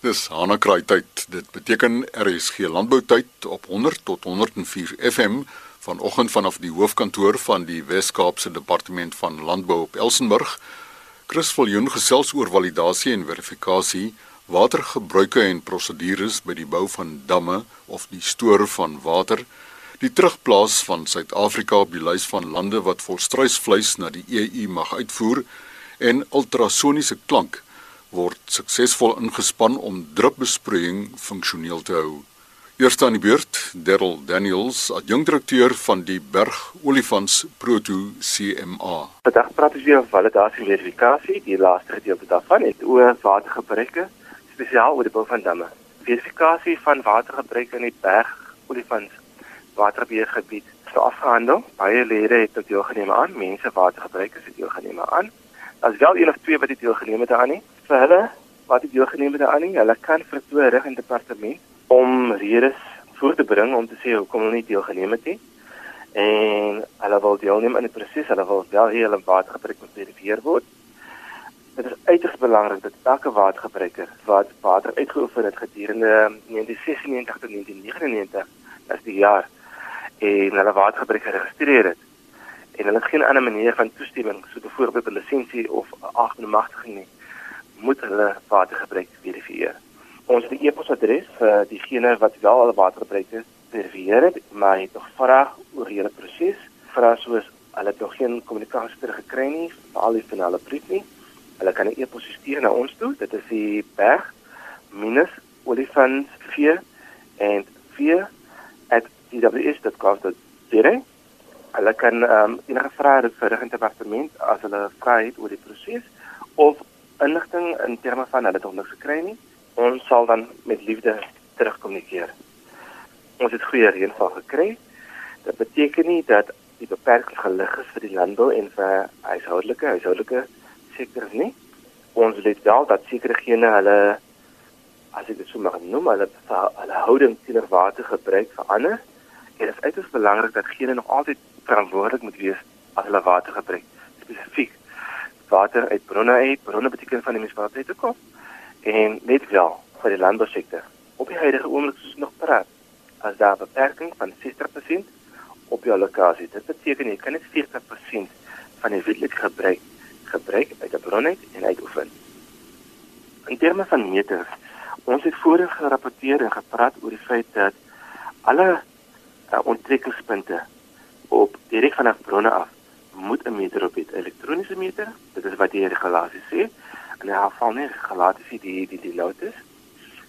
Dis Hanekraai tyd. Dit beteken RSG Landboutyd op 100 tot 104 FM vanoggend vanaf die hoofkantoor van die Wes-Kaapse Departement van Landbou op Elsenburg. Chris Viljoen gesels oor validasie en verifikasie, watergebruike en prosedures by die bou van damme of die stoor van water, die terugplaas van Suid-Afrika op die lys van lande wat volstruisvleis na die EU mag uitvoer en ultrasoniese klank word suksesvol ingespan om drupbesproeiing funksioneel te hou. Eerste aan die beurt, Darryl Daniels, adjunkdirekteur van die Berg Olifants Proto CMA. Vandag praat ons weer oor validasie en verifikasie, die laaste gedeelte daarvan, het oor watergebruike, spesiaal oor die bou van damme. Verifikasie van watergebruike in die Berg Olifants waterbeheergebied is afgehandel. Baie lede het deelgeneem aan, mense watergebruike het deelgeneem aan. As wel een of twee wat deelgeneem het aan nie, vir hulle wat die deelgeneem het aan nie, hulle kan vertoon rig in departement om redes voor te bring om te sê hoekom hulle nie deelgeneem het nie. En hulle wil deelneem aan die proses, hulle wil wel hê hulle watergebruik moet verifieer word. Dit is uiters belangrik dat elke watergebruiker wat water uitgeoefen het gedurende 1996 tot 1999, as die jaar en hulle watergebruik geregistreer het en hulle geen ander manier van toestemming so byvoorbeeld 'n lisensie of 'n agtermagtiging nie moet hulle watergebruik verifieer. Ons het 'n e-posadres vir diegene wat wel al watergebruik verifieer het, maar het nog vrae oor die hele proses. Vrae soos hulle het nog geen kommunikasie terug gekry nie, veral die finale brief nie. Hulle kan 'n e-pos stuur na ons toe. Dit is die berg minus olifant 4 en 4 at dws.gov.za. Hulle kan um, enige vrae vir die departement as hulle vra het oor die proses of inligting in terme van hulle het nog niks gekry nie. Ons sal dan met liefde terugkommunikeer. Ons het goeie reënval gekry. Dit beteken nie dat die beperking gelig is vir die landbou en vir huishoudelike huishoudelike sektors nie. Ons weet wel dat sekere gene hulle as ek dit so mag noem, hulle hulle houding teenoor water gebruik verander. En dit is uiters belangrik dat gene nog altyd verantwoordelik moet wees as hulle water gebruik. Spesifiek water uit bronne uit, bronne beteken van die munisipaliteit te kom. En net wel vir die landbousektor. Op die huidige oomblik soos nog praat, as daar 'n beperking van 60% op jou lokasie, dit beteken jy kan net 40% van die wetlike gebruik gebruik uit 'n bron uit en uitoefen. In terme van meters, ons het voorheen gerapporteer en gepraat oor die feit dat alle uh, onttrekkingspunte op direk vanaf bronne af moet 'n meter op het, elektroniese meter. Dit is wat die regulasie sê. En hy afval nie regulasie die die die notas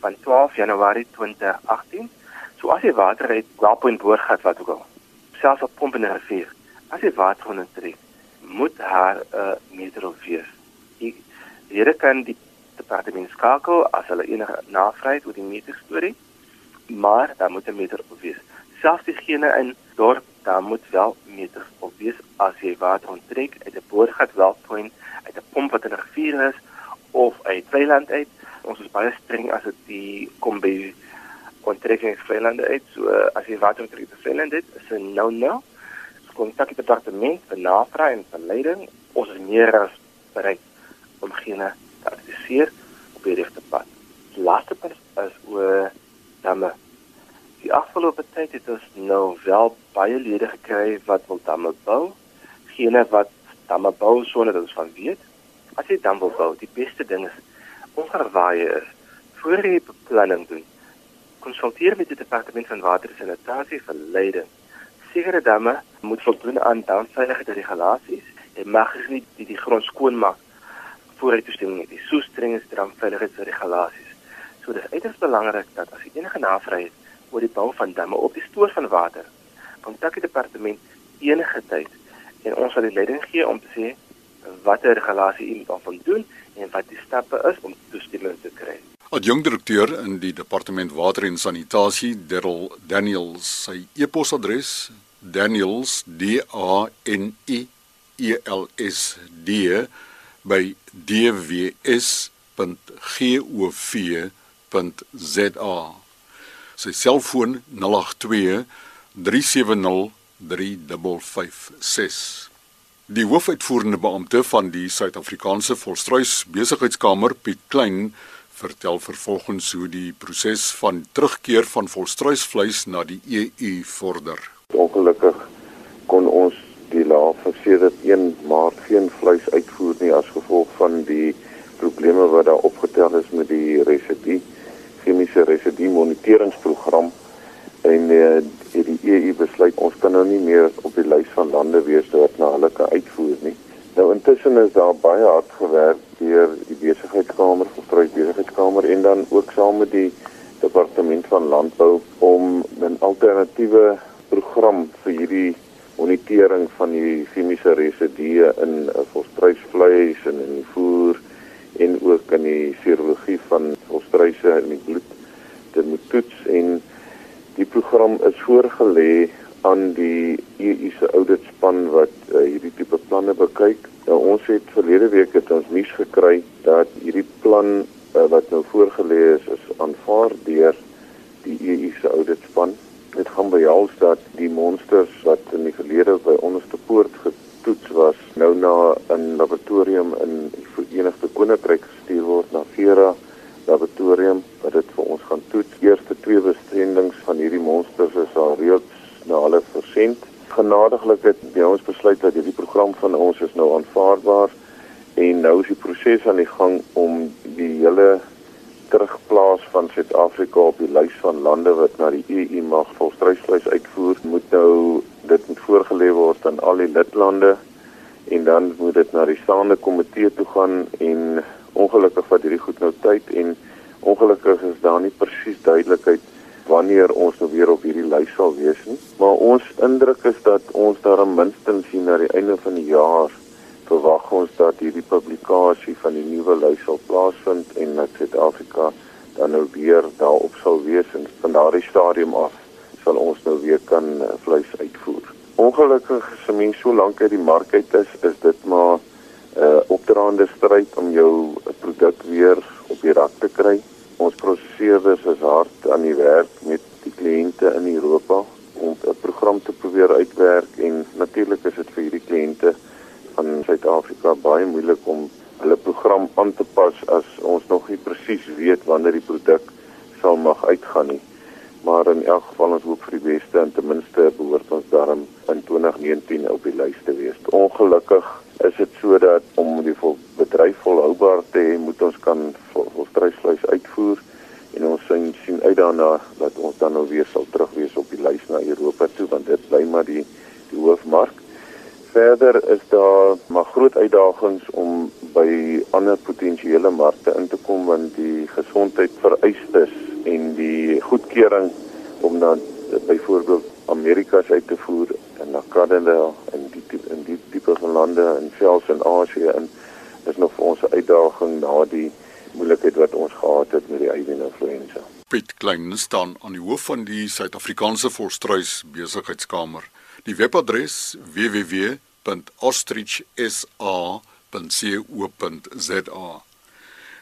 van 12 Januarie 2018. So as jy water uit Wellpoint boorgat wat ook al, selfs op pomp en rivier, as jy water ondertrek, moet haar 'n uh, meter op wees. Die here kan die departement skakel as hulle enige navraag oor die meter storie, maar dan moet 'n meter op wees. Selfs diegene in dorp daar moet wel meters wees as jy water onttrek uit 'n boorgat wellpoint uit 'n pomp wat in 'n rivier is of uit weiland uit. Ons is baie streng as dit die kom by onttrekking van weilande uit. So as jy water onttrek uit weiland uit, is 'n no no. Kontak die departement vir navraag en verleiding. Ons is meer as bereid om gene te adviseer op die regte pad. Die laaste punt is oor damme Die afgelope tyd het ons nou wel baie lede gekry wat wil damme bou. Gene wat damme bou sonder dat ons van weet. As jy dam wil bou, die beste ding is onverwaai is voor jy beplanning doen. Konsulteer met die departement van water en sanitasie vir leiding. Sekere damme moet voldoen aan damveiligheid regulasies. Jy mag nie die, die grond skoon maak voor jy toestemming het. Die so streng is damveiligheidsregulasies. So dis uiters belangrik dat as jy enige navraag het oor die bou van damme op die stoor van water. Kontak die departement enige tyd en ons sal die leiding gee om te sê watter regulasie iemand van doen en wat die stappe is om toestemming te kry. Adjunkdirekteur in die departement water en sanitasie, Darryl Daniels, sy e-posadres daniels d a n i e l s d by dws.gov.za sy selfoon 082 370 3556. Die hoofuitvoerende beampte van die Suid-Afrikaanse Volstruis Besigheidskamer, Piet Klein, vertel vervolgens hoe die proses van terugkeer van volstruisvleis na die EU vorder. Ongelukkig kon ons die laaf versedert 1 Maart geen vleis uitvoer nie as gevolg van die probleme wat daar opgetel is met die residue chemiese residue moniteringsprogram en uh, die EU besluit ons kan nou nie meer op die lys van lande wees wat na hulle kan uitvoer nie. Nou intussen is daar baie hard gewerk deur die besigheidskamer, Volstruis besigheidskamer en dan ook saam met die departement van landbou om 'n alternatiewe program vir hierdie monitering van die chemiese residue in uh, volstruisvleis en in die voer en ook in die serologie van volstruise in die bloed te moet toets en die program is voorgelê aan die EU se ouditspan wat uh, hierdie tipe planne bekyk. Nou ons het verlede week het ons nuus gekry dat hierdie plan uh, wat nou voorgelê is is aanvaar deur die EU se ouditspan. Dit gaan behels dat die monsters wat in die verlede by onderste poort getoets was, nou na 'n laboratorium in die Verenigde Koninkryk gestuur word na Vera laboratorium wat dit vir ons gaan toets. Eerste twee bestrendings van hierdie monsters is al reeds na hulle versend. Genadiglik het ons besluit dat hierdie program van ons is nou aanvaarbaar en nou is die proses aan die gang om die hele terugplaas van Suid-Afrika op die lys van lande wat na die EU mag volstruisvleis uitvoer, moet nou dit moet voorgelê word aan al die lidlande en dan moet dit na die staande komitee toe gaan en ongelukkig vat hierdie goed nou tyd en ongelukkig is daar nie presies duidelikheid wanneer ons nou weer op hierdie lys sal wees nie. Maar ons indruk is dat ons daar minstens sien na die einde van die jaar verwag ons dat hierdie publikasie van die nuwe lys sal plaasvind en dat Suid-Afrika dan nou weer daarop sal wees en van daardie stadium af sal ons nou weer kan uh, vleis uitvoer. Ongelukkig as mens so lank uit die mark uit is, is dit maar 'n uh, opdraande stryd om jou produk weer op die rak te kry ons prosesseerders is hard aan die werk met die kliënte in Europa om 'n program te probeer uitwerk en natuurlik is dit vir hierdie kliënte Suid-Afrika baie moeilik om hulle program aan te pas as ons nog nie presies weet wanneer die produk sal mag uitgaan nie. Maar in elk geval ons hoop vir die beste en ten minste behoort ons daarom in 2019 op die lys te wees. Ongelukkig is dit sodat om die bedryf volhoubaar te hê, moet ons kan volstruisvleis uitvoer en ons sien sien uit daarna dat ons dan nou weer sal terug wees op die lys na Europa toe want dit bly maar die die hoofmark. Verder is daar maar groot uitdagings om by ander potensiële markte in te kom want die gesondheid vereistes en die goedkeuring om dan byvoorbeeld Amerika se uit te voer en na Kanada en die in die tipe van lande en selfs in Asië en is nog vir ons 'n uitdaging na die moeilikheid wat ons gehad het met die avian influenza. Piet Klein staan aan die hoof van die Suid-Afrikaanse Volstruis Besigheidskamer. Die webadres www.ostrichsa.co.za.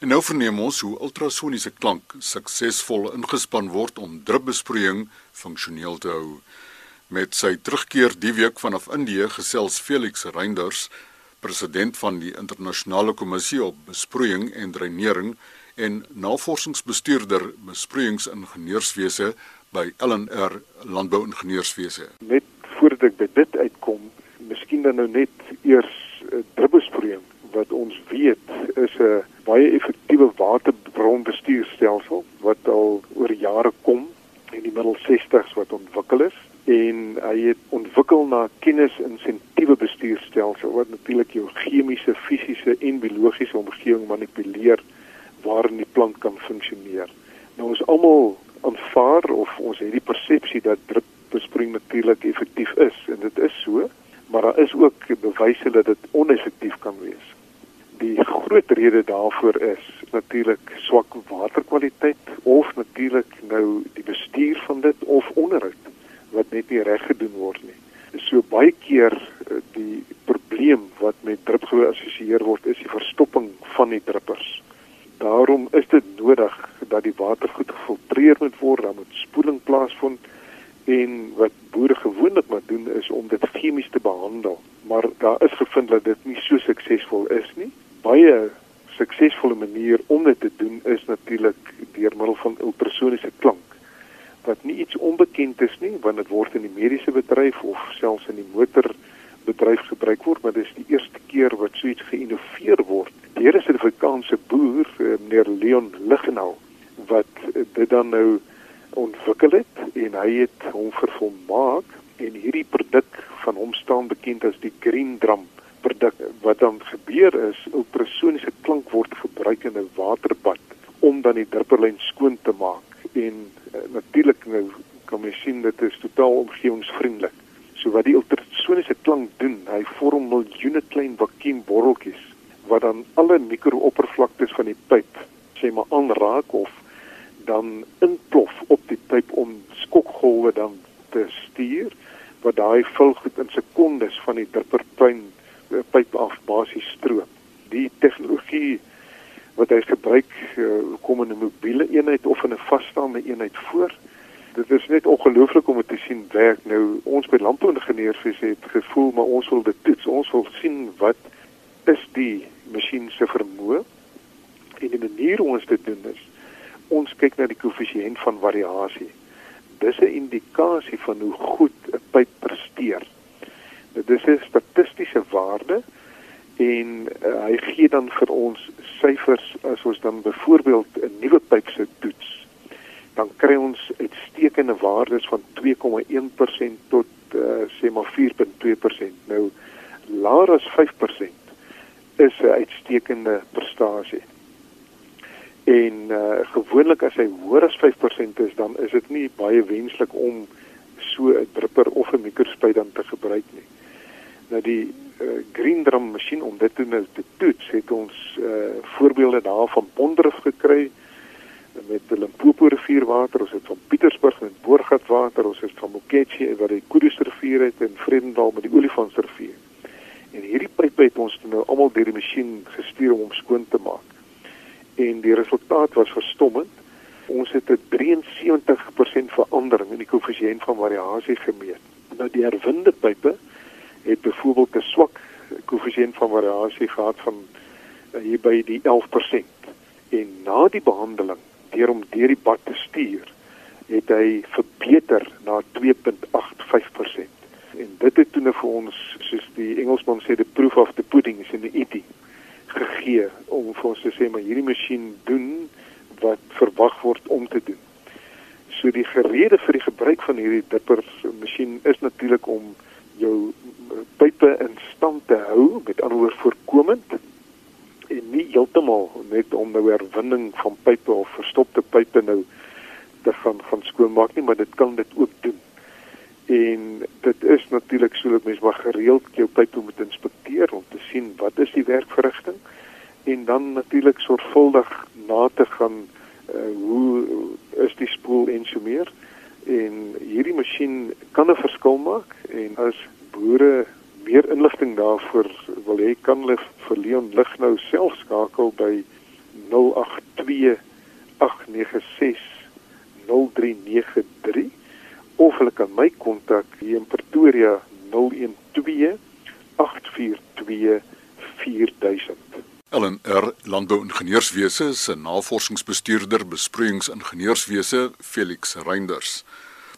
En nou verneem ons hoe ultrasoniese klank suksesvol ingespan word om druppbesproeiing funksioneel te hou. Met sy terugkeer die week vanaf Indië gesels Felix Reinders president van die internasionale kommissie op besproeiing en dreinering en navorsingsbestuurder besproeiingsingenieurswese by LNR Landbouingenieurswese. Net voordat ek by dit uitkom, miskien dan nou net eers uh, druppelsproeiing wat ons weet is 'n baie effektiewe waterbronbestuurstelsel wat al oor jare kom in die middel 60s wat ontwikkel is en hy het ontwikkel na kennis-insentiewe bestuurstelsel wat natuurlik jou chemiese, fisiese en biologiese omgewing manipuleer waarin die plant kan funksioneer. Nou ons almal aanvaar of ons het die persepsie dat drupbesproeiing natuurlik effektief is en dit is so, maar daar is ook bewyse dat dit oneffektief kan wees. Die groot rede daarvoor is natuurlik swak waterkwaliteit of natuurlik nou die bestuur van dit of onderhoud wat net nie reg gedoen word nie. So baie keer eh, die probleem wat met drup geassosieer word is die verstopping van die druppers. Daarom is dit nodig dat die water goed gefiltreer moet word, dan moet spoeling plaasvind en wat boere gewoonlik moet doen is om dit chemies te behandel. Maar daar is gevind dat dit nie so suksesvol is nie. Baie suksesvolle manier om dit te doen is natuurlik deur middel van ultrasoniese klank wat nie iets onbekend is nie want dit word in die mediese bedryf of selfs in die motorbedryf gebruik word maar dit is die eerste keer wat so iets geïnnoveer word deur 'n Suid-Afrikaanse boer eh, meneer Leon Lignau wat dit dan nou ontwikkel het en hy het hom vervolmaak en hierdie produk van hom staan bekend as die Green Drum produk wat dan gebeur is ultrasoniese klank word gebruik in 'n waterbad om dan die drupperlyn skoon te maak en uh, natuurlik nou kan mens sien dit is totaal omgewingsvriendelik. So wat die ultrasoniese klank doen, hy vorm miljoene klein vakuumborreltjies wat dan alle mikrooppervlaktes van die pyp sê maar aanraak of dan inplof op die pyp om skokgolwe dan daai vulgoed in sekondes van die drupperpyn eh, pyp af basies stroop. Die tegnologie wat hy gebruik uh, kom in 'n mobiele eenheid of in 'n vasstaande eenheid voor. Dit is net ongelooflik om te sien werk. Nou ons by landbouingenieurs het gevoel maar ons wil dit toets. Ons wil sien wat is die masjien se vermoë en die manier hoe ons dit doen is ons kyk na die koëffisiënt van variasie. Dis 'n indikasie van hoe goed 'n pyp presteer. Dit is 'n statistiese waarde en uh, hy gee dan vir ons syfers as ons dan byvoorbeeld 'n nuwe pyp sou toets dan kry ons uitstekende waardes van 2,1% tot uh, sê maar 4.2%. Nou laer as 5% is 'n uitstekende prestasie. En uh, gewoonlik as hy hoër as 5% is, dan is dit nie baie wenslik om so 'n drupper of 'n mikrospuit dan te gebruik nie. Nou die uh, green drum masjien om dit nou te toets het ons uh, voorbeelde daarvan Bondrif gekry met die Limpopo rivierwater ons het van Pietersburg met Boorgatwater ons het van Moketsi wat die Kudus rivier het en Vredendal met die Olifantsrivier. En hierdie pype het ons nou almal deur die masjien gestuur om hom skoon te maak. En die resultaat was verstommend ons het 'n 73% verandering in die koëffisiënt van variasie gemeet nou die herwinde pype het byvoorbeeld 'n swak koëffisiënt van variasie gehad van uh, hier by die 11%. En na die behandeling, deur om deur die bad te stuur, het hy verbeter na 2.85%. En dit het toe nou vir ons, soos die Engelsman sê, the proof of the pudding is in the eating gegee om vir ons te sê maar hierdie masjien doen wat verwag word om te doen. So die gerede vir die gebruik van hierdie dipper masjien is natuurlik om jou pype in stand te hou, met ander woorde voorkomend en nie heeltemal net om nou herwinning van pype of verstopte pype nou te gaan gaan skoonmaak nie, maar dit kan dit ook doen. En dit is natuurlik so dat mens maar gereeld jou pype moet inspekteer om te sien wat is die werkverrigting en dan natuurlik sorgvuldig na te gaan uh, hoe is die spoel en so meer. En hierdie masjien kan 'n verskil maak en as boere meer inligting daarvoor wil hê kan hulle vir Leon lig nou self skakel by 082 896 0393 of hulle kan my kontak hier in Pretoria 012 842 4000 Ellen R landbouingenieurswese se navorsingsbestuurder besproeiingsingenieurswese Felix Reinders.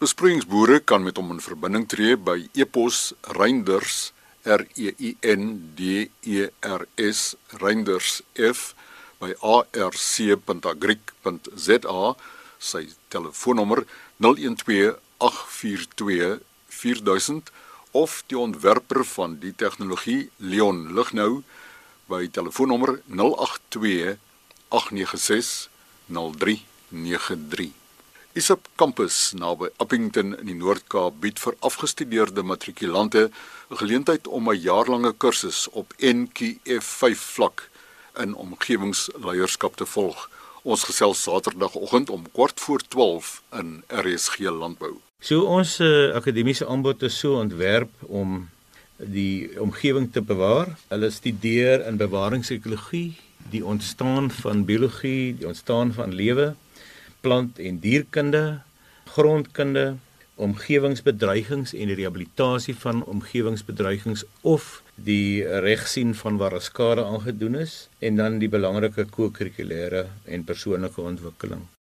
Besproeiingsboere kan met hom in verbinding tree by e-pos reinders r e i n d e r s reinders f by arc.agric.za sy telefoonnommer 0128424000 of die ontwerper van die tegnologie Leon Lugnou by telefoonnommer 082 896 0393 Isop kampus naby Appington in die Noord-Kaap bied vir afgestudeerde matrikulante 'n geleentheid om 'n jaarlange kursus op NQF5 vlak in omgewingsleierskap te volg. Ons gesels Saterdagoggend om kwart voor 12 in RSG Landbou. So ons uh, akademiese aanbod is so ontwerp om die omgewing te bewaar. Hulle studeer in bewaringsekologie, die ontstaan van biologie, die ontstaan van lewe plant en dierkunde, grondkunde, omgewingsbedreigings en die rehabilitasie van omgewingsbedreigings of die regsien van waar skade aangedoen is en dan die belangrike ko-kurrikulêre en persoonlike ontwikkeling.